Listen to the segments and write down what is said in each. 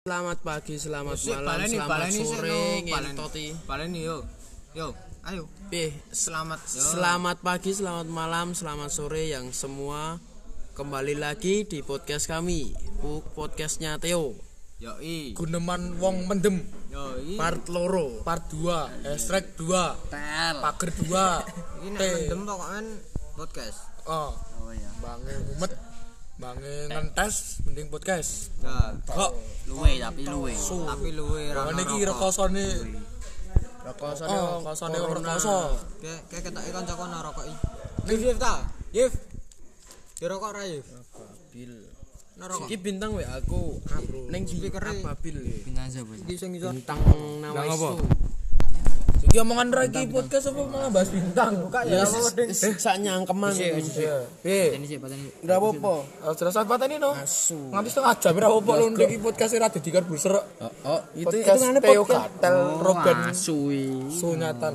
Selamat pagi, selamat Sik, malam, baleni, selamat baleni sik, sore, ngentoti. Baleni yo. Yo, ayo. Pih, Selamat. Yo. selamat pagi, selamat malam, selamat sore yang semua kembali lagi di podcast kami, podcastnya Theo. Yo i. Guneman wong mendem Yo i. Part loro. part 2 hashtag 2 Tel. pager 2 Ini mendem pokoknya podcast. oh Oh iya. bange mumet bange ngentes mending podcast Nah, kok luwe tapi luwe. Tapi luwe ra. Niki rekosone Rekosane oh wong rekosone wong corona. rekoso Kayak kayak ketoke kancaku narokoki. Yif Yif ta? Yif. Dirokok ra Yif? Bil. Narokok. Iki bintang we aku ning di Speaker-e. apa bil? Bintang siapa? Iki sing iso Bintang nama Bintang iki omongan ra iki podcast apa malah bahas bintang kak Ya, sak nyangkeman. eh Ini tadi? ndak apa-apa Oh, jelas apa tadi no nganti setengah jam ra apa-apa lho iki podcast ra dadi karbusir Oh, itu itu ngene podcast. Gatel Roben Asui. Sunyatan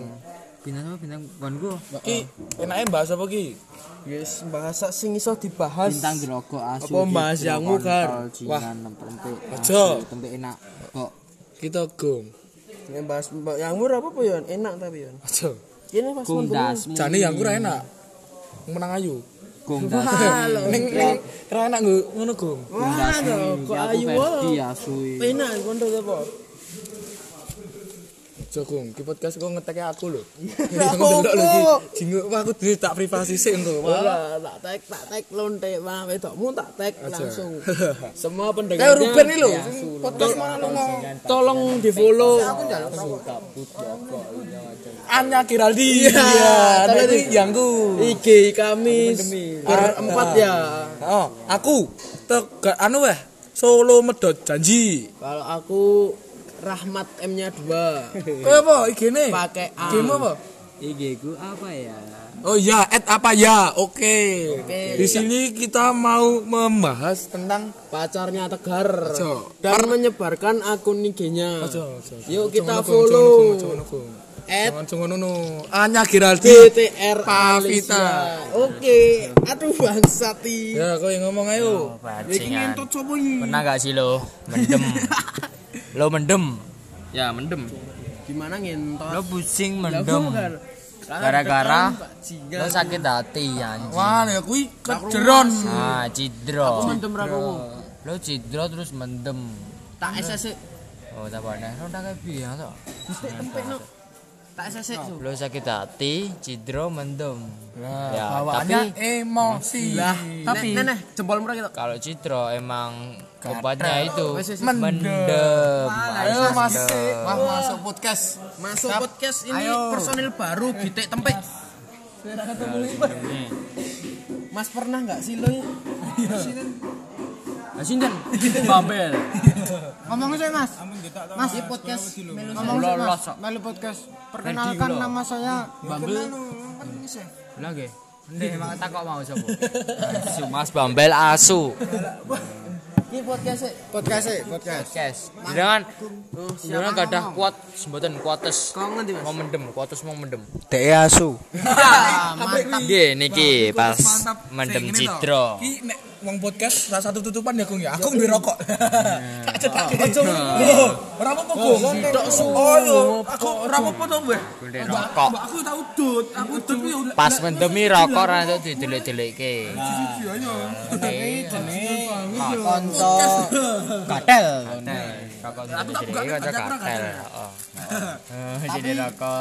Bintang apa? Bintang bongo. ki enake bahas apa ki Yes, bahasa sing iso dibahas. Bintang dirokok asu. Apa bahas yang mugar? Wah, Wah. tempe. Aja. Tempe enak. Kok kita gong Yang bahas yang murah apa yon? Enak tapi yon. aja Ini pas gungdas. jane yang ora enak menang ayu Gungdas. ning ning ra enak nggo ngono gong Wah, kok ayu asu. Enak kondo apa? Aja gong ki podcast kok ngeteke aku lho. Iki jinggo wah aku dhewe tak privasi sik engko Wah, tak tag, tak tag lonte mah wedokmu tak tag langsung. Semua kayak pendengarnya Ruben iki lho. Podcast mana lu ngomong tolong di-follow. Anya Kiraldi. Iya, tapi yangku IG kami berempat ya. oh aku tek anu weh Solo medot janji. Kalau aku Rahmat M-nya 2. Kowe apa IG-ne Pakai A. IG apa IG ku apa ya? Oh ya, at apa ya? Oke. Oke. Di sini kita mau membahas tentang Pacarnya Tegar. Aja. Dan menyebarkan akun IG-nya. Yuk kita follow. At. Anya Giraldi. BTR Pavita. Oke. Aduh bangsati. Ya, kau yang ngomong ayo. Bajingan. coba ini. Pernah gak sih lo mendem? lo mendem? Ya mendem. Gimana ngentot? Lo pusing mendem. Gara-gara lo sakit hati anjing. Wah, ya kui kejeron. Ah, cidro. mendem rapomu. Lo cidro terus mendem. Tak SSC. Oh, tak apa Lo udah kayak biasa toh. Tempe no. Tak SSC. Su. Lo sakit hati, cidro mendem. ya, Bawaannya tapi emosi. Tapi nah, nah, jempol murah gitu. kalau cidro emang obatnya itu mendem. Ayo masuk, masuk podcast. Masuk podcast ini Ayo. personil baru Gitek Tempe. Mas pernah nggak sih lo? Nah, sinten? Babel. Ngomongin saya Mas. Mas, Di podcast ngomong saya Lolos, Mas. Melu podcast. Perkenalkan nama saya Bambel. Lagi. Ndek emang tak kok mau sapa? Asu Mas Bambel asu. Ini podcast podcast podcast. Kes. Jangan jangan gak ada kuat semboten kuates. Kau ngerti mas? Mau mendem, kuates mau mendem. Dek asu. mantap. Nggih niki pas mendem cidro. Ki nek wong podcast salah satu tutupan ya Gung ya. Aku nduwe rokok. Tak cedake. Aja Loh, ora apa-apa Gung. Sitok su. Oh iya, aku ora apa-apa to, Mbah. Rokok. Aku tak udut, aku udut ya. Pas mendemi rokok ra iso didelik-delikke. Iya, iya. Konco gatel. Rokok didelik kanca katel. Heeh. Jadi aku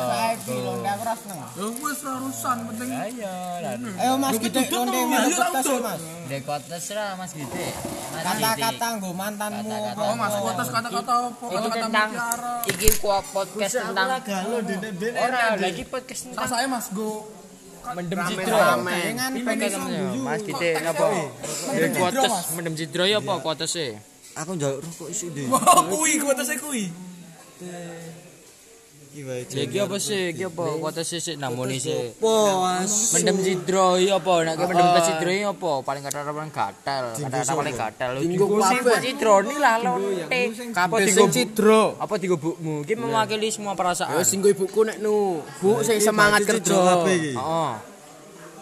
seneng. Ya wis ora urusan penting. Ayo, Mas londe melu podcast ya, Mas. Ra Mas Gede. Mas Gede. Kata-kata nggo mantanmu. Oh, Mas kuatas kata-kata? Iki Kata-kata mutiara. iki kuat podcast tentang ora lagi podcast tentang saya Mas go mendem. Dengan Ini pakai Mas Gede napa? Ya kuates mendem cidro ya apa kuatese? Aku njaluk rokok isi deh. Wah, kuwi kuatasnya kuwi. Ya iki apa sih? Iki apa kuatese sik namoni sik. Pos. Mendem cidro iya apa? Nek mendem cidro iya apa? Paling kata paling gatel. Kata paling gatel. Dinggo sing kabeh. cidro ni lah lonte. Apa sing cidro. apa digo bukmu? Iki mewakili semua perasaan. Ya sing ibuku nek nu. Bu sing semangat kerja. Heeh.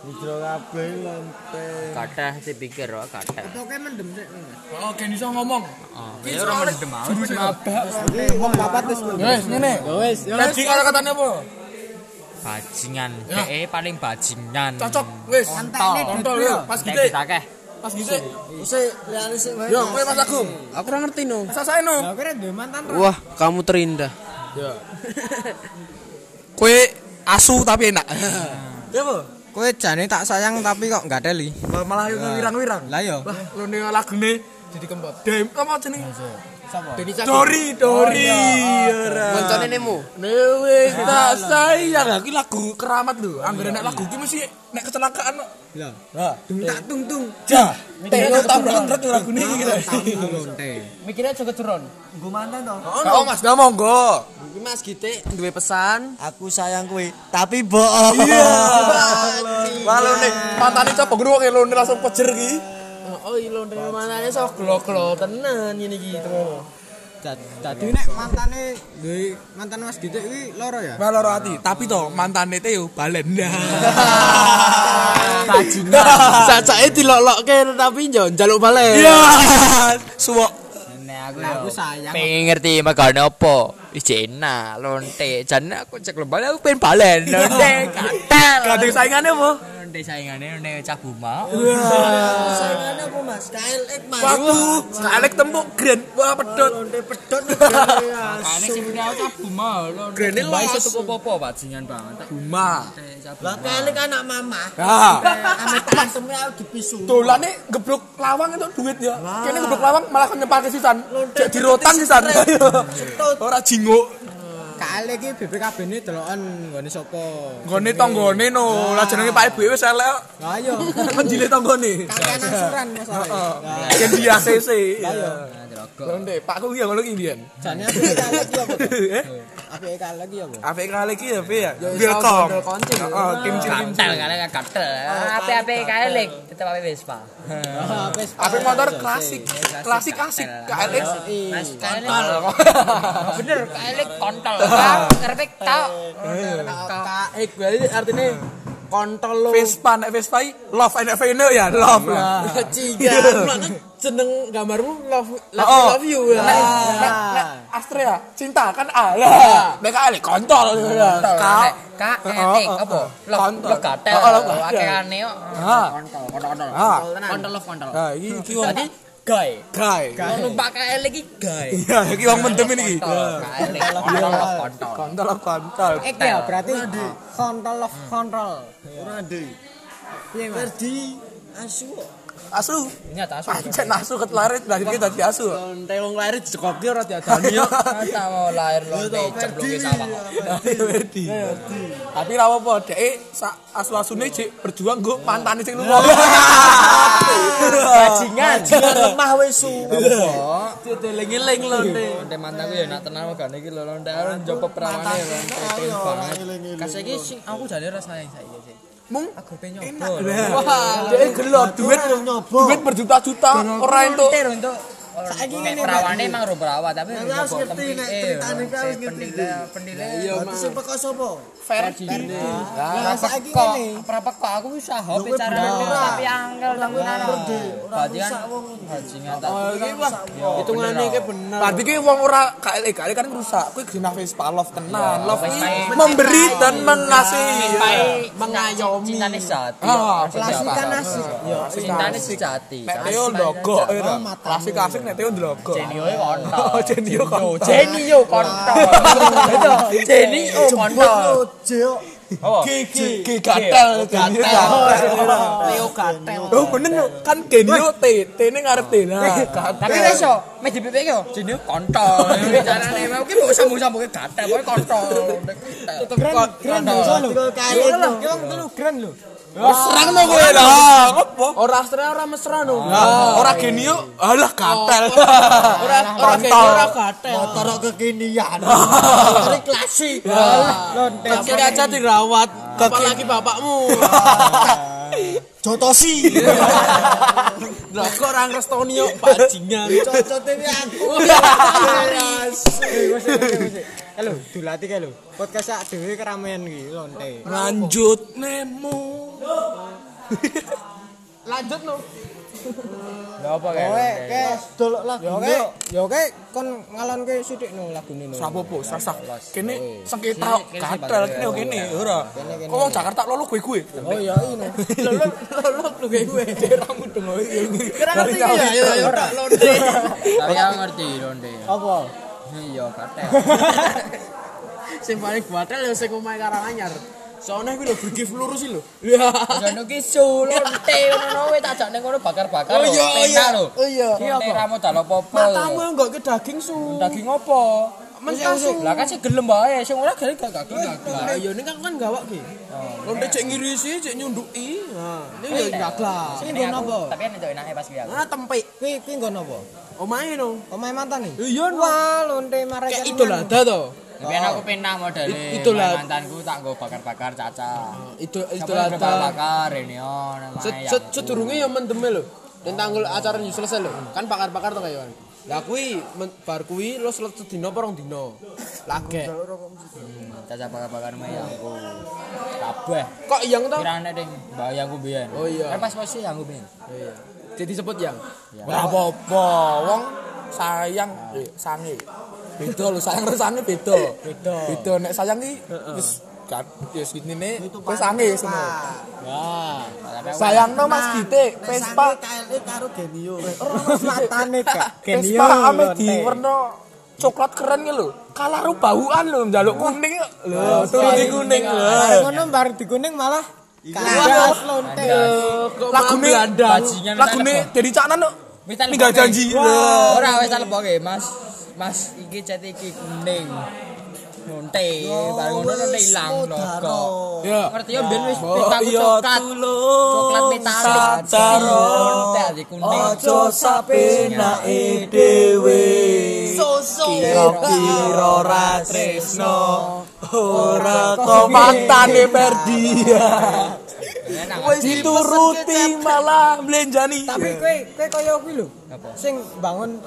Hijro kabeh lonte. Kathah dipikir kok kathah. Pokoke mendem sik. Oh, gen iso ngomong. Ya ora mendem mau. Iki wong papat wis Ya wis ngene. Ya wis, ya wis. Tadi kata-katanya apa? Bajingan. Dhek paling bajingan. Cocok wis. Antekne Kontol dit, yo, pas Nek gede. Pas gede. Isik liyane sik wae. Yo, kowe Mas Agung. Aku ora ngerti no. Sasae no. Lah kira duwe mantan. Wah, kamu terindah. Ya. Kowe asu tapi enak. Ya apa? Kowe jane tak sayang tapi kok enggak teli. Malah yo wirang-wirang. Lah yo. Wah, lone lagune jadi kempot. Dem, apa jenenge? Sapa? Deni Dori, Dori. Ora. Koncone nemu. Newe tak sayang iki lagu keramat lho. Anggere nek lagu iki mesti nek kecelakaan kok. Lah. Lah, Dung tak tung tung. ja. Teo tabrakan truk lagu iki gitu. Lonte. Mikirnya juga turun. Nggo mantan to. Oh, Mas, dah monggo. Iki Mas Gite duwe pesan. Aku sayang kowe, tapi bohong. Iya. Lalu nih, mantane coba ngrungokke lho langsung pejer iki. Oh, iya lho dari manane sok glo-glo tenan ngene iki temen. Dadi nek mantane duwe mantan Mas Gitu kuwi loro ya. Maloro ati, tapi to mantane Teo balen. Bajingan. Sacake dilok-lokke tapi yo njaluk balik. Iya. Suwok. Nek aku Aku yo sayang. pengen ngerti megane apa. Ije enak lonte. Jan aku cek lembal aku pengen balen. Lonte kathah. Gandeng saingane apa? Lonte saingane lonte cabuma. Sayangane apa Mas? KLX Mas. Waduh, kalek tembok grand. Wah, pedot. Lonte pedot. Sing punya cabuma. Lonte Grene Mbak iso los. tuku apa bajingan banget. Buma. Lah KLX anak mama. Ah. Ame teman-teman aku dipisu. Dolane geblok lawang itu duit ya. Kene geblok lawang malah nyepake sisan. Jadi rotan sisan. Ora jinguk. KLX iki BPKB ne delokan nggone sapa? Nggone tanggane no. Lah jenenge Pak Ibu wis elek. Lah iya. Menjile tanggane. Kakean angsuran masalah. Heeh. Yen di ACC. iya. Lonte, Pakku ya ngono ki mbiyen. Jane aku KLX iki apa? Eh, Apike KLX iki apa? apik kali ki ya, Pi ya. iso Welcome. bondol konci, ya. Heeh, kimchi kimchi. Katel kali katel. Ape-ape kae lek tetep ape Vespa. Apik motor klasik. Klasik asik. KLX. Mas kontol. Bener kae kontol. Ngarep tok. Eh, berarti artinya kontol lo. Vespa nek Vespa i love ya, love lah. Cigan, mana jeneng gambarmu love love, Oh. love you ya. Nek nek nek Astrea cinta kan A lah. Nek KLX kontol. K K E apa? Oh. Akehane kok. Ah. Kontol, kontol, kontol. Ah. Kontol love kontol. Nah, iki iki gae. Lo numpak kae lagi gawe. Iya, iki wong mendem iki. Kontol, kontol kontol. Kontol kontol. Iki ya berarti kontrol of control. Ora ndek. Piye Mas? Verdi asu. Asu. Nyata asu. Pancen asu ketlarit lah iki dadi asu. Lonte wong lahir dicekoki ora diadani yo. Masa mau lahir lonte cembloke sawah kok. Wedi. Tapi ra apa-apa, dhek sak asu-asune jek berjuang nggo pantane sing lunga. Bajingan. Lemah wis su. Diteling-eling lonte. Lonte mantanku ya nak tenan megane iki lho lonte njopo perawane lonte. Kasih iki sing aku jane ra sayang saiki sih. Mung Aku pengen enak. nyoba. Wah, dhek gelo duit duit berjuta-juta ora entuk. Saiki ngene perawane emang ro perawat tapi harus ngerti nek ceritane ki harus ngerti. pendile Iya, sing sapa? Ferdi. Lah saiki ngene. berapa kok aku bisa hop carane tapi angel tanggunan berarti kan bajingan tak Oh, iki wah. Hitungane iki bener. Berarti ki wong ora KLE KLE kan rusak. Kuwi genah Vespa love tenan. Love iki memberi dan mengasihi. mengayomi cintane sejati Ah, Klasik kan asik. Yo, cintane sejati Nek Teo ndogok ora. Klasik asik nek Teo ndogok. Genio e kontol Oh, Genio kontol. Genio kontol Genio kontol Jeo. apa G G gatel gatel. Leo gatel. Oh bener yo. kan Genio T T ne ngarep T nah. tapi iso me dipipik yo Genio kontol carane mau ki mbok sambung-sambunge gatel kowe kontol Keren, keren bisa lho. KLX lho. Telu keren lho. Serang no kowe lah. Ngopo? Ora astra ora mesra no. Ora Genio, alah gatel. Ora ora gini, ora gatel. Motor kekinian. Motor klasik. Lonte. Masih aja dirawat. Apalagi bapakmu. Jotosi. Lah kok ora ngrestoni yo bajingan. Cocote aku. Eh lho, dulati kae lho. Podcast sak dhewe keramaian iki lonte. Lanjut Nemo. Lanjut no. Lha apa kae? Kowe ke Dolok lagu. yo ke yo ke kon ngalonke sithik no lagune no. Sapopo, sasah. Kene sengketa gatel kene kene ora. Kok wong Jakarta lolo gue gue. Oh iya ini. Lolok lu kayak gue. Daerahmu dong. Kira ngerti ya ya tak lonte. Tapi aku ngerti londe. Apa? Iya, katel. Sing paling batal ya sing omahe Karanganyar. Soalnya gue lho bergif lurus sih lho. Ya. Jono ki su lonte ngono kowe tak jakne ngono bakar-bakar. Oh iya, lho, iya. lho. Oh iya. Lonte ramu tak apa-apa. Matamu enggak ke daging su. daging apa? Mentah su. Lah kan sih gelem bae, sing ora gelem gak daging gak Lah iya ini kan kan gawak ki. Lonte cek ngirisi, cek nyunduki. Nah, ini ya gaglah. Sing nggon apa? Tapi kan itu enake pas aku. Nah, tempe. Kuwi kuwi nggon apa? Omahe no. Omahe mantan nih. Iya no. Wah, lonte marek Kayak itu lah ada to. Tapi kan aku penah modele. Itulah. mantanku tak nggo bakar-bakar caca. Itu lah lah bakar ini oh namanya. Set sedurunge ya mendeme lho. Dan tanggal acara ini selesai lho. Kan bakar-bakar to kayak Lah kuwi bar kuwi lo selesai dino apa rong dino. Lage. caca bakar-bakar mah ya aku. Kabeh. Kok yang to? Kirane ding bayangku biyen. Oh iya. Kan pas posisi aku biyen. Iya. Jadi sebut yang. Ora apa-apa. Wong sayang eh sange. Beda lho, sayang karo sange beda. Beda. Beda nek sayang ki wis kan wis intine wis sange semua. Wah. Tapi aku Sayangno Mas Gite, Vespa KLE karo Genio. Matane kak. Vespa ame di warna coklat keren ki lho. Kalaru bauan lho njaluk kuning lho, turuti kuning lho. ngono bar dikuning malah kandas lonte. Lagune Bajingan lagune dari Caknan. Wis tak Tinggal lepoke. janji. Ora wis tak lepoke, Mas. Mas iki cat iki kuning. Nonte, bareng ngono nonte ilang. Ya. Ngerti ya ben wis coklat. Coklat metalik. sadaro. Nonte kuning. Ojo sapenake dhewe. Kira-kira ra tresno. Ora kok mantane. Wis dituruti malah mlenjani. Tapi kowe kowe kaya kuwi lho. Sing bangun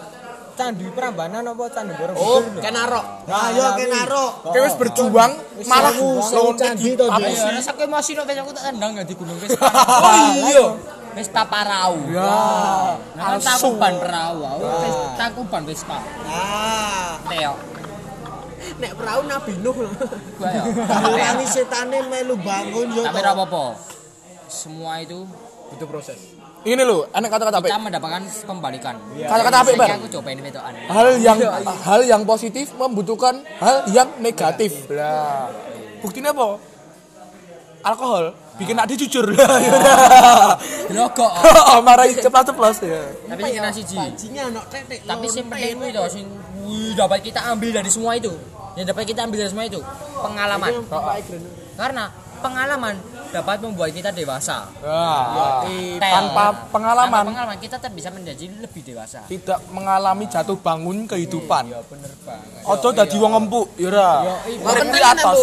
candi Prambanan apa candi Borobudur? Oh, kenarok. Nah, yo kenaro. Kowe wis berjuang malah sewu candi to, Apa Dik. sih? Ayo, rasa kowe masih nek aku tak tendang di gunung wis. Oh iya. Wis parau. Ya. Nah, kan takuban perahu. Wis takuban wis pa. Ah, Teo. Nek perahu Nabi Nuh lho. Ya. Tangi setane melu bangun yo. Tapi ora apa-apa. Semua itu Itu proses. Ini lho, enak kata-kata apik. kita mendapatkan kembalikan. Kata-kata apik, Saiki Bar. aku cobain wetokan. Hal yang hal yang positif membutuhkan hal yang negatif. Lah. Buktinya apa? Alkohol bikin adik jujur. Rokok. Oh, marahi ceplas-ceplos ya. Tapi sing nok tetek. Tapi sing penting to sing dapat kita ambil dari semua itu. Yang dapat kita ambil dari semua itu pengalaman. Karena pengalaman dapat membuat kita dewasa. Wah. Tel. Tanpa pengalaman Tanpa pengalaman kita tetap bisa menjadi lebih dewasa. tidak mengalami jatuh bangun kehidupan. Ya bener banget. Ojo dadi wong empuk, ya ora. Urip di atas.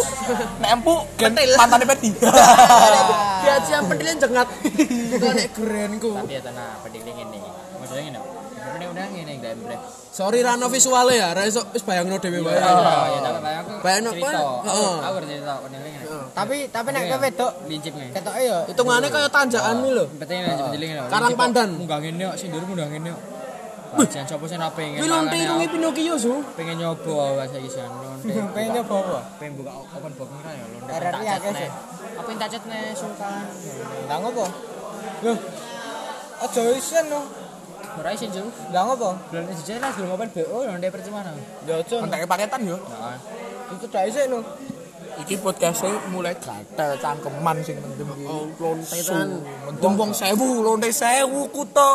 Nek empuk gen mantane pedi. Dia yang pentilnya jengat. Itu nek kerenku. Tapi ya tenang, penting ini. Maksudnya ngene. Ini udah ngene ndak embre. Sorry Rano visualnya ya, ra iso wis bayangno dhewe wae. Ya tapi bayang aku. Bayangno cerita. apa? Heeh. Aku cerita. Tapi tapi nek kowe wedok Lincip ngene. ketoke yo Hitungane kaya tanjakan mi lho. Penting ngene penting ngene. Karang pandan. Munggah ngene kok, sindur munggah ngene kok. Jangan sapa sing ora pengen. Kuwi lonte makanya irunge aku Pinocchio su. pengen nyoba awak saiki jan lonte. pengen nyoba apa? Pengen buka open book ora ya lonte. RRI tak akeh cat sih. nih. Apa yang tak cat nih sultan. Lah ngopo? Loh. Aja isen no. Ora isin jeng. Lah ngopo? Belum siji lah belum open BO lonte percuma. Ya aja. Entek paketan yo. Nah, Itu dak isen no. Iki podcastnya mulai gatel cangkeman sing mendem iki. Oh, lonte kan. Mendem wong sewu, lonte sewu kuto.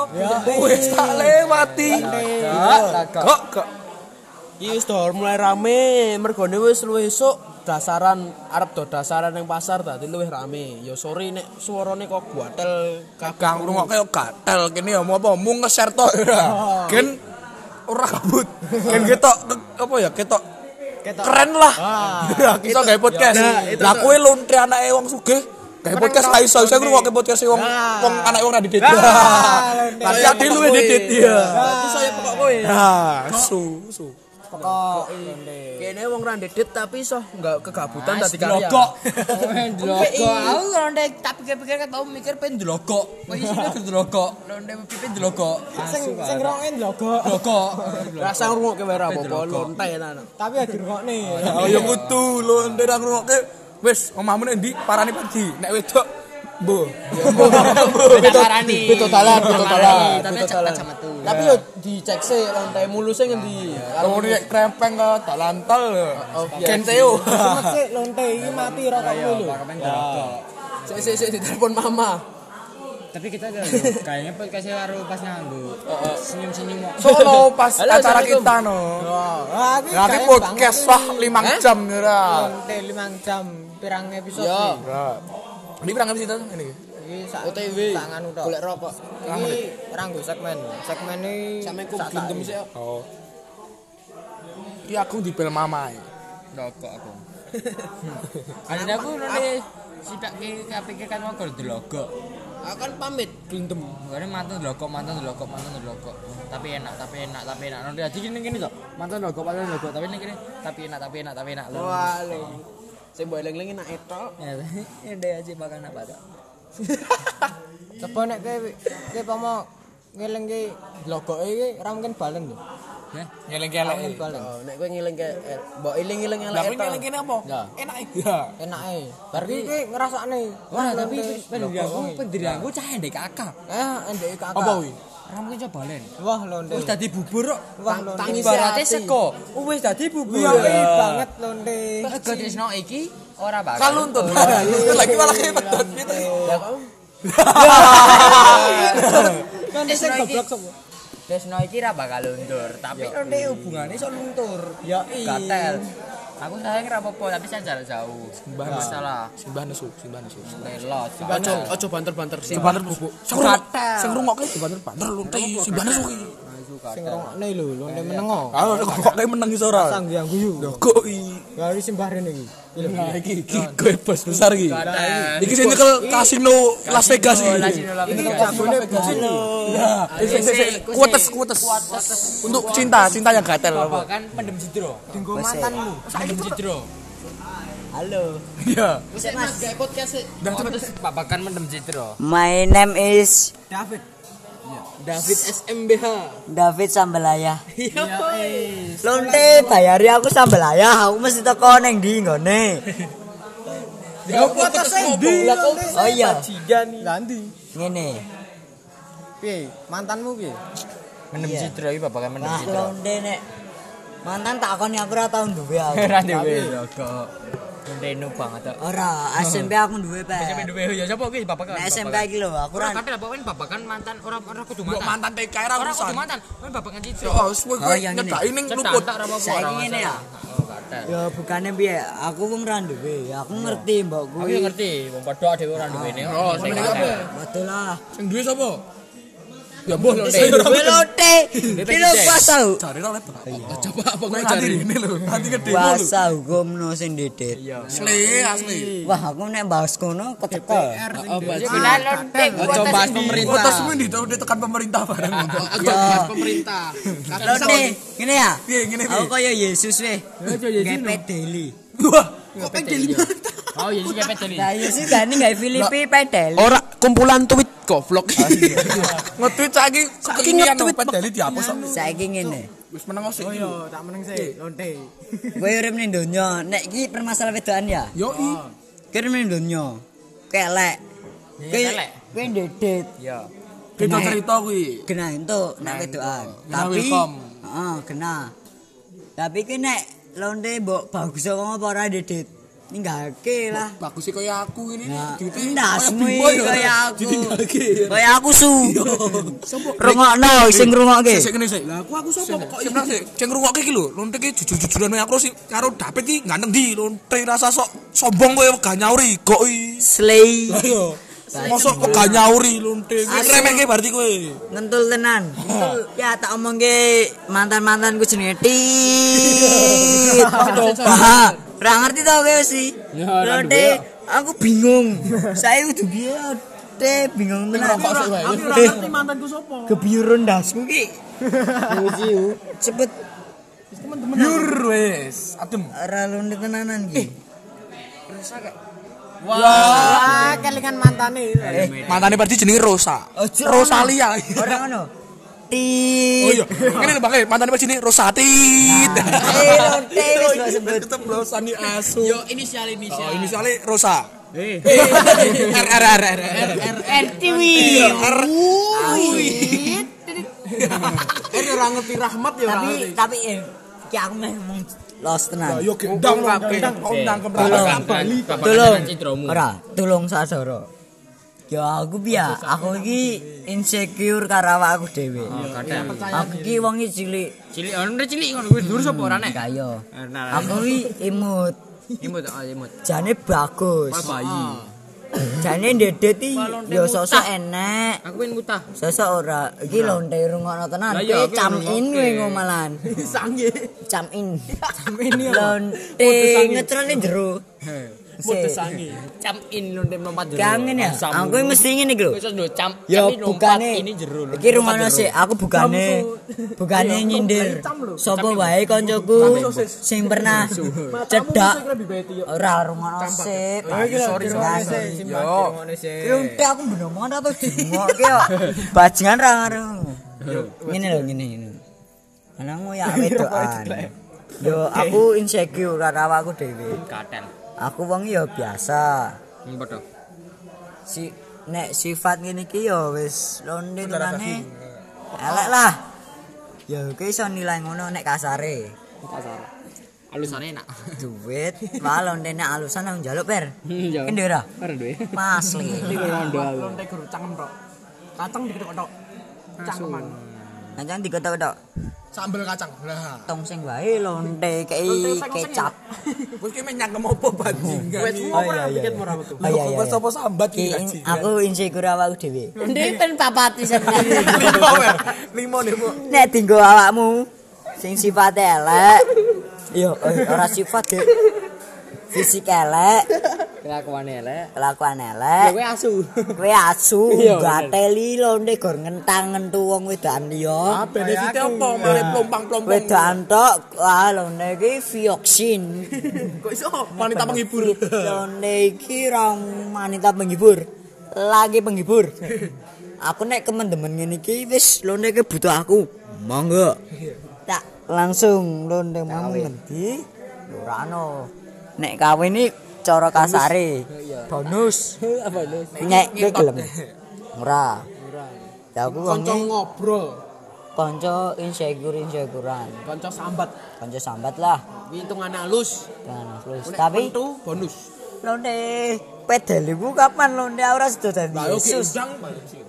Wis tak lewati. Kok kok Iki wis mulai rame, mergone wis luwih esuk dasaran arep do dasaran ning pasar dadi luwih rame. Ya sorry nek suarane kok guatel Gang ngrungokke yo gatel kene yo mau apa mung nge-share tok ora. Gen ora kabut. Gen ketok apa ya ketok keren lah. Ya iso gawe podcast. Lah kowe lontre anake wong sugih gawe podcast ra iso iso ngrungokke podcast wong wong anake wong ra didit. Lah ade luwe didit ya. Berarti saya pokok kowe. Nah, su su. Lonte. Kene wong ra ndedit tapi iso enggak kegabutan dadi karya. Delogok. Delogok. Aku londe tak pikir-pikir kan tau mikir pengen delogok. Kok isine delogok. Londe pipi delogok. Sing sing ngrokne ndlogo. Delogok. Rasa ngrungokke wae ra apa-apa lonte tenan. Tapi ya dirungokne. Oh ya kudu lho ndek nang ngrungokke wis omahmu nek ndi parani pergi. Nek wedok Mbo. Beda karani. Betul talan, betul talan. Tapi betul talan. sama tuh. Tapi yo dicek sih lonte mulusnya ngendi. Kalau nek krempeng ke dalantal. Oh, iya. Kenteo. Cuma sih lonte iki mati rokokmu lho. Sik sik sik ditelepon mama. Tapi kita gak kayaknya podcastnya karo pas nganggo senyum-senyum kok. Sono pas Halo, acara Assalamualaikum. kita no. Wah, iki Nanti kaya podcast banget wah 5 jam ya. Lonte 5 jam pirang episode. Yo. iki. Ini berangkat kita ini. OTW. Sangan udah. Golek rokok. Iki ora nggo segmen. Segmen iki Sampe ku gendem sih. Oh. Iki aku di bel mama. ya. Delogok aku. Ada aku londe sidak ki kapikir kan mau kalau delogok. Akan pamit gendem. Bukannya mantan delogok, mantan delogok, mantan delogok. Tapi enak, tapi enak, tapi enak. Nanti jadi gini gini tuh. Mantan delogok, mantan delogok. Tapi ini gini, tapi enak, tapi enak, tapi enak. Wah. Sing mbok eling-eling enak etok. Ya, ini aja makan apa tuh? Coba nek kowe kowe pomo ngeling ki logoke iki ora mungkin balen lho. Ora kelek. mungkin balen. Oh, nek kowe ngeling ke eh, mbok eling-eling elek Lah kowe ngeleng kene apa? Ya. Enak ya. Enake. Bar ki kowe ngrasakne. Wah, tapi pendirianku, pendirianku cah ndek kakak. Eh, ndek kakak. Apa wi? Ora mungkin coba len. Wah, lonte. Wis dadi bubur kok. Wah, Ibaratnya hati. sego. Wis dadi bubur. Iya, iya banget. Ego Trisno iki ora bakal. Kaluntut. Lagi malah ketut gitu. Ya kamu Lonte sing goblok sapa? Trisno iki ra bakal luntur, tapi lonte hubungannya iso luntur. Ya Gatel. Aku sayang ra apa-apa, tapi saya jarak jauh. Sembah Nggak masalah. Simbah nesu, simbah nesu. Melot. ojo ojo banter-banter sih. Simbah nesu. Sing Gatel. sing rungokke banter banter lu teh simbah nesu ki. Sing ngrungokne lho, lonte menengo. Ah kok kayak menang iso ora. Sang yang guyu. Kok i. Ya iki sing barene iki. Nah, iki iki gue bos besar iki. Gatel. Iki sing nyekel kasino Las Vegas iki. Kasino Las Ini Vegas. jagone. Ya, sing sing kuates kuates. Untuk cinta, cinta yang gatel apa? Babakan pendem cidro. Dinggo mantanmu. Pendem cidro. Halo. Iya. Wis Mas gawe podcast sih. Terus babakan pendem cidro. My name is David. David SMBH. David Sambelaya. Lonte bayari aku Sambelaya, aku mesti teko ning ndi nggone. Ya podcast endi? Oh iya, Landi. ngene. Piye? Mantanmu piye? Pendem Iya. cidro iki babakan pendem Nah, cidro. lonte nek mantan takoni aku ora tau duwe aku. Ora duwe kok. Reno banget. Ora, SMP aku duwe, SMP Pak. duwe ya sapa ki babakan? Nek SMK iki lho, aku Ora ora tapi lah pokoknya babakan mantan ora ora kudu mantan. mantan TK ra Ora urusan. kudu mantan. Kan cidro. Oh, suwe Oh, yang ini. nyedaki ning luput. tak ora apa-apa. Saiki ora ngene ya. Oh. Ya bukannya piye, aku wong ra duwe. Aku ngerti mbok Aku kuwi. ya ngerti, wong padha dhewe ora duwe ne. Oh, kabeh. Betul lah. Sing duwe sapa? Ya mbah lho. Duwe lonte. Ki lho kuasa. Cari ra lebar. Coba apa kowe cari ini lho. Nanti gede lho. Kuasa hukum no sing dedet. Asli, asli. Wah, aku nek bahas kono keteko. Gila lonte. Ojo bahas pemerintah. Fotos semua di udah tekan pemerintah barang. Ojo bahas pemerintah. Lonte, ngene ya. Piye ngene Aku piye? kaya Yesus weh. Ngepet deli. Wah, Oh iya sih pepet tadi. Lah Yesus gani gawe Filipi pedeli. Ora kumpulan tweet goblok. nge-tweet saiki Saiki nge-tweet, dali dihapus. Saiki ngene. Wis meneng sik. Oh iya, tak meneng sih, lonte. Kowe urip ning donya, nek iki permasalahan wedokan ya. Yo i. Kowe urip ning donya. Kelek. Kelek. kowe dedet. Iya. Kita cerita kuwi. Kena entuk nek wedokan. Kena Tapi heeh, kena. Tapi ki nek lonte mbok bagus kok apa ora dedet. Ninggake lah. Bagus sih kaya aku ini. Nah, Duitnya ndasmu kaya iki aku. Kaya aku su. Rungokno sing ngrungokke. Sik kene sik. Lah aku aku sapa kok sing sik. Sing ngrungokke iki lho, lonte iki jujur-jujuran aku sih karo David iki ganteng di lonte rasa sok sombong kowe gak nyauri kok i. Slay. Mosok kok gak nyauri lonte. Remeke berarti kowe. Ngentul tenan. Ngentul. Ya tak omongke mantan-mantanku jenenge Tit. Ora ngerti to kowe sih. Lonte, aku bingung. Saya kudu piye? Te bingung tenan. Aku ora ngerti mantanku sapa. Kebiurun dasku ki. Cepet Yur wis, adem. Ora londe tenanan iki. Wah, kelingan mantane. Mantane berarti jenenge Rosa. Rosalia. Ora ngono. Oh Tit. iya, ngene lho Bang, eh, mantane berarti jenenge Rosatit. Eh, sebut. Tetep Rosani asu. Yo inisial Oh, inisial. ini soalnya Rosa. Eh. R R R R R. RTW. R. Eh ora ngerti rahmat ya Tapi tapi eh, ki aku meh ngomong los tenan. Yo gendang lho, gendang kok nangkem Tolong. Ora, tolong sadara. Ya aku biya, aku iki insecure karo awakku dhewe. Kadang. Aku iki wong iki cilik. Cilik ono cilik ngono kuwi dur sapa ora nek? Kaya. Aku iki imut. Imut oh imut. Jane bagus. Bayi. Jane ndedet iki ya sosok enek. Aku pengen mutah. Sosok ora. Iki lonte rungokno tenan. Lah iya, Kowe aku cam in ngrungokke. kowe ngomalan. Sange. Cam in. Cam in yo. Lonte ngetrone jero. Mode sange. Cam in lonte lompat jero. Kangen ya. Aku mesti ngene iki lho. Wis cam. Ya bukane ini jero. lho. iki rumahno sik aku bukane bukane nyindir. sapa wae kancaku sing pernah cedak. ora rumahno sik. sorry sorry Yo. Ki aku bener banget apa dingokke yo. Bajingan ra ngaruh. Ngene lho ngene ngene. Anakmu ya wedokan yo aku insecure karo awakku dhewe. Katel. Aku wong yo biasa Yang padha. si nek sifat ngene iki ya wis londe tenane elek lah ya kowe iso nilai ngono nek kasare Kasar. Alusane enak. duit wah londe nek alusan nang njaluk per Iya. kene ora Ora duwe. masli Rondo. Lonte guru cangkem tok. Kacang diketok tok. Cangkeman. Anjan diketok-ketok Sambel kacang. Lah. tong sing wae lonte kei kecap Wis ki menyangkem opo bajingan. Wes Oh, ngopo iya, ora dikit ora metu. Oh, iya, iya, apa sambat Ki aku insecure awakku dhewe ndek ben papat pisan limo wer. Limo nih, Bu. nek dinggo awakmu sing sifate elek yo ora sifat dek fisik elek Kelakuan elek. kelakuan elek. Kowe asu. kowe asu. Gateli londe gor ngentang ngentu wong wedan liya. Benefite opo? Mari plompang-plompang. wedan tok wah londe iki vioksin Kok iso? Wanita penghibur. londe iki rong wanita penghibur. Lagi penghibur. Aku nek kemen-demen ngene iki wis londe iki butuh aku. Monggo. Tak langsung londe mau ngendi? Ora ono. Nek kawin iki cara kasare bonus Bonus. nyek kowe gelem ora ya aku Kanca ngobrol. kanca insecure insecurean Kanca sambat. kanca sambat lah Kuwi hitungane halus. Jangan halus. Nek tapi pentu bonus. londe pedal ibu kapan londe ora sudah dadi Yesus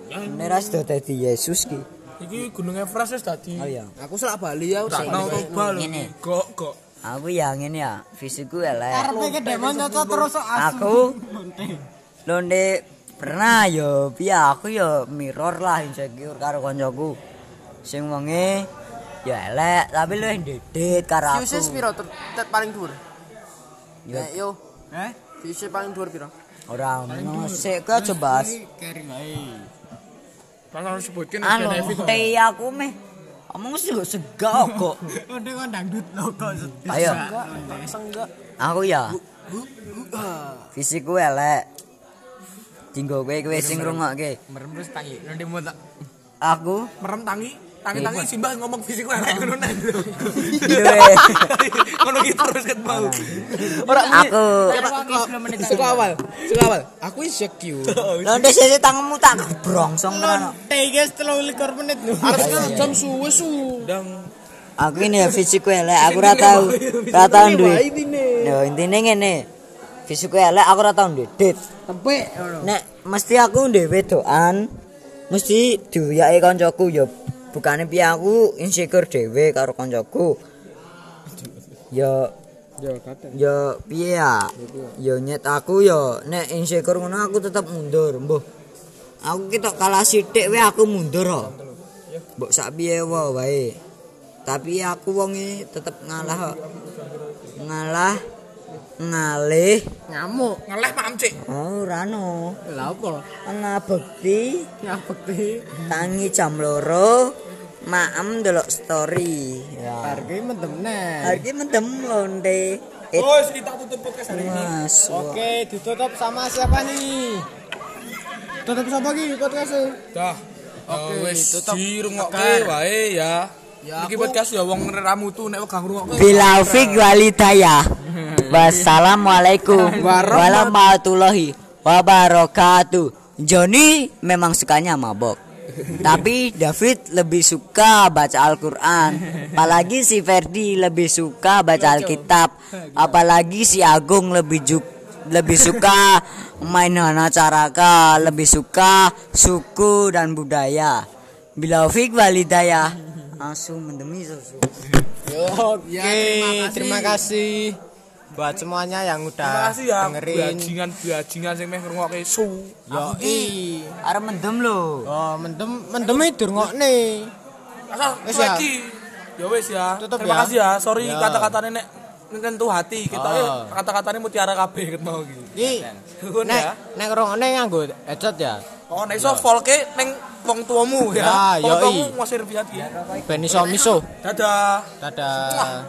londe ora sudah dadi Yesus ki Iki Gunung Everest wis dadi. oh iya Aku selak Bali ya Tak mau coba lho. Kok kok. Aku ya ngene ya fisikku elek Karepe demon nyocot terus aku londe pernah yo piye aku yo mirror lah insecure karo koncoku sing wonge ya elek tapi lu ndedet karo aku Fiusis piro paling dhuwur? Ya. Nek yo. Eh? Fiusis paling dhuwur piro? ora ono sik kok aja bahas Kalau sebutkin anu teh aku meh omong sih gak segak kok. Londe kon dangdut lho kok. ayo. Aku ya? Fisikku elek. Tinggo kowe kowe sing ngrungokke. Merem terus tangi. Lonte mutak. aku? Merem tangi. Tangi-tangi Simbah ngomong fisik lah nek ngono nek. duwe Ngono ki terus ket bau. Ora aku Suka awal. Suka awal. Aku insecure. lonte sese tanganmu tak brongsong tenan Teh guys 23 menit lho. Harus kan jam suwe su. aku ini ya fisikku elek aku ora tau ora tau duwe yo intine ngene fisikku elek aku ora tau ndedet Tepek. nek mesti aku ndek wedokan mesti diuyake kancaku ya bukane piye aku? Insecure dhewe karo kancaku. Ya Yo katen. ya piye ya? Ya nyet aku ya nek insecure ngono aku tetep mundur mbuh. Aku ketok kalah sithik wae aku mundur kok mbok sak piye wae tapi aku wonge tetep ngalah kok ngalah ngalih Ngamuk. Ngeleh Pak Amcik. oh ora no Lah apa? ana bekti Ngabekti. tangi jam loro maem delok story. Ya. Harga mendem nih. Harga mendem londe. Eh, Bos, kita tutup podcast hari ini. Mas. Oke, ditutup sama siapa nih? Tutup sama lagi podcastnya. Dah. Oke, Oke, wis tutup. dirungokke wae ya. Iki podcast ya wong ramu tuh nek gak ngrungokke. Bilaufik walidayah. Wassalamualaikum warahmatullahi wabarakatuh. Joni memang sukanya mabok. Tapi David lebih suka baca Al-Quran. Apalagi si Ferdi lebih suka baca Alkitab. Apalagi si Agung lebih ju- lebih suka main Hana Caraka Lebih suka suku dan budaya. Bilaufik walidayah. Langsung mendemi susu. Oke, terima kasih buat semuanya yang Terima udah kasih ya dengerin. bajingan-bajingan sing meh ngrungokke su. Yo i. Arep mendem lho Oh, mendem mendem itu nih. Asal Wis ya. Ya wis ya. Tutup Terima ya. kasih ya. Sorry Ya. kata-katanya nek nyentuh hati. Kita Oh. kata-katanya mutiara kabeh ket mau iki. Ki, Nuhun nek ya. nek ngrungokne nganggo headset ya. Oh, nek iso volke ning wong tuamu ya. Ya, Wong yoi. tuamu mau servis hati. Ben iso miso. Dadah. Dadah.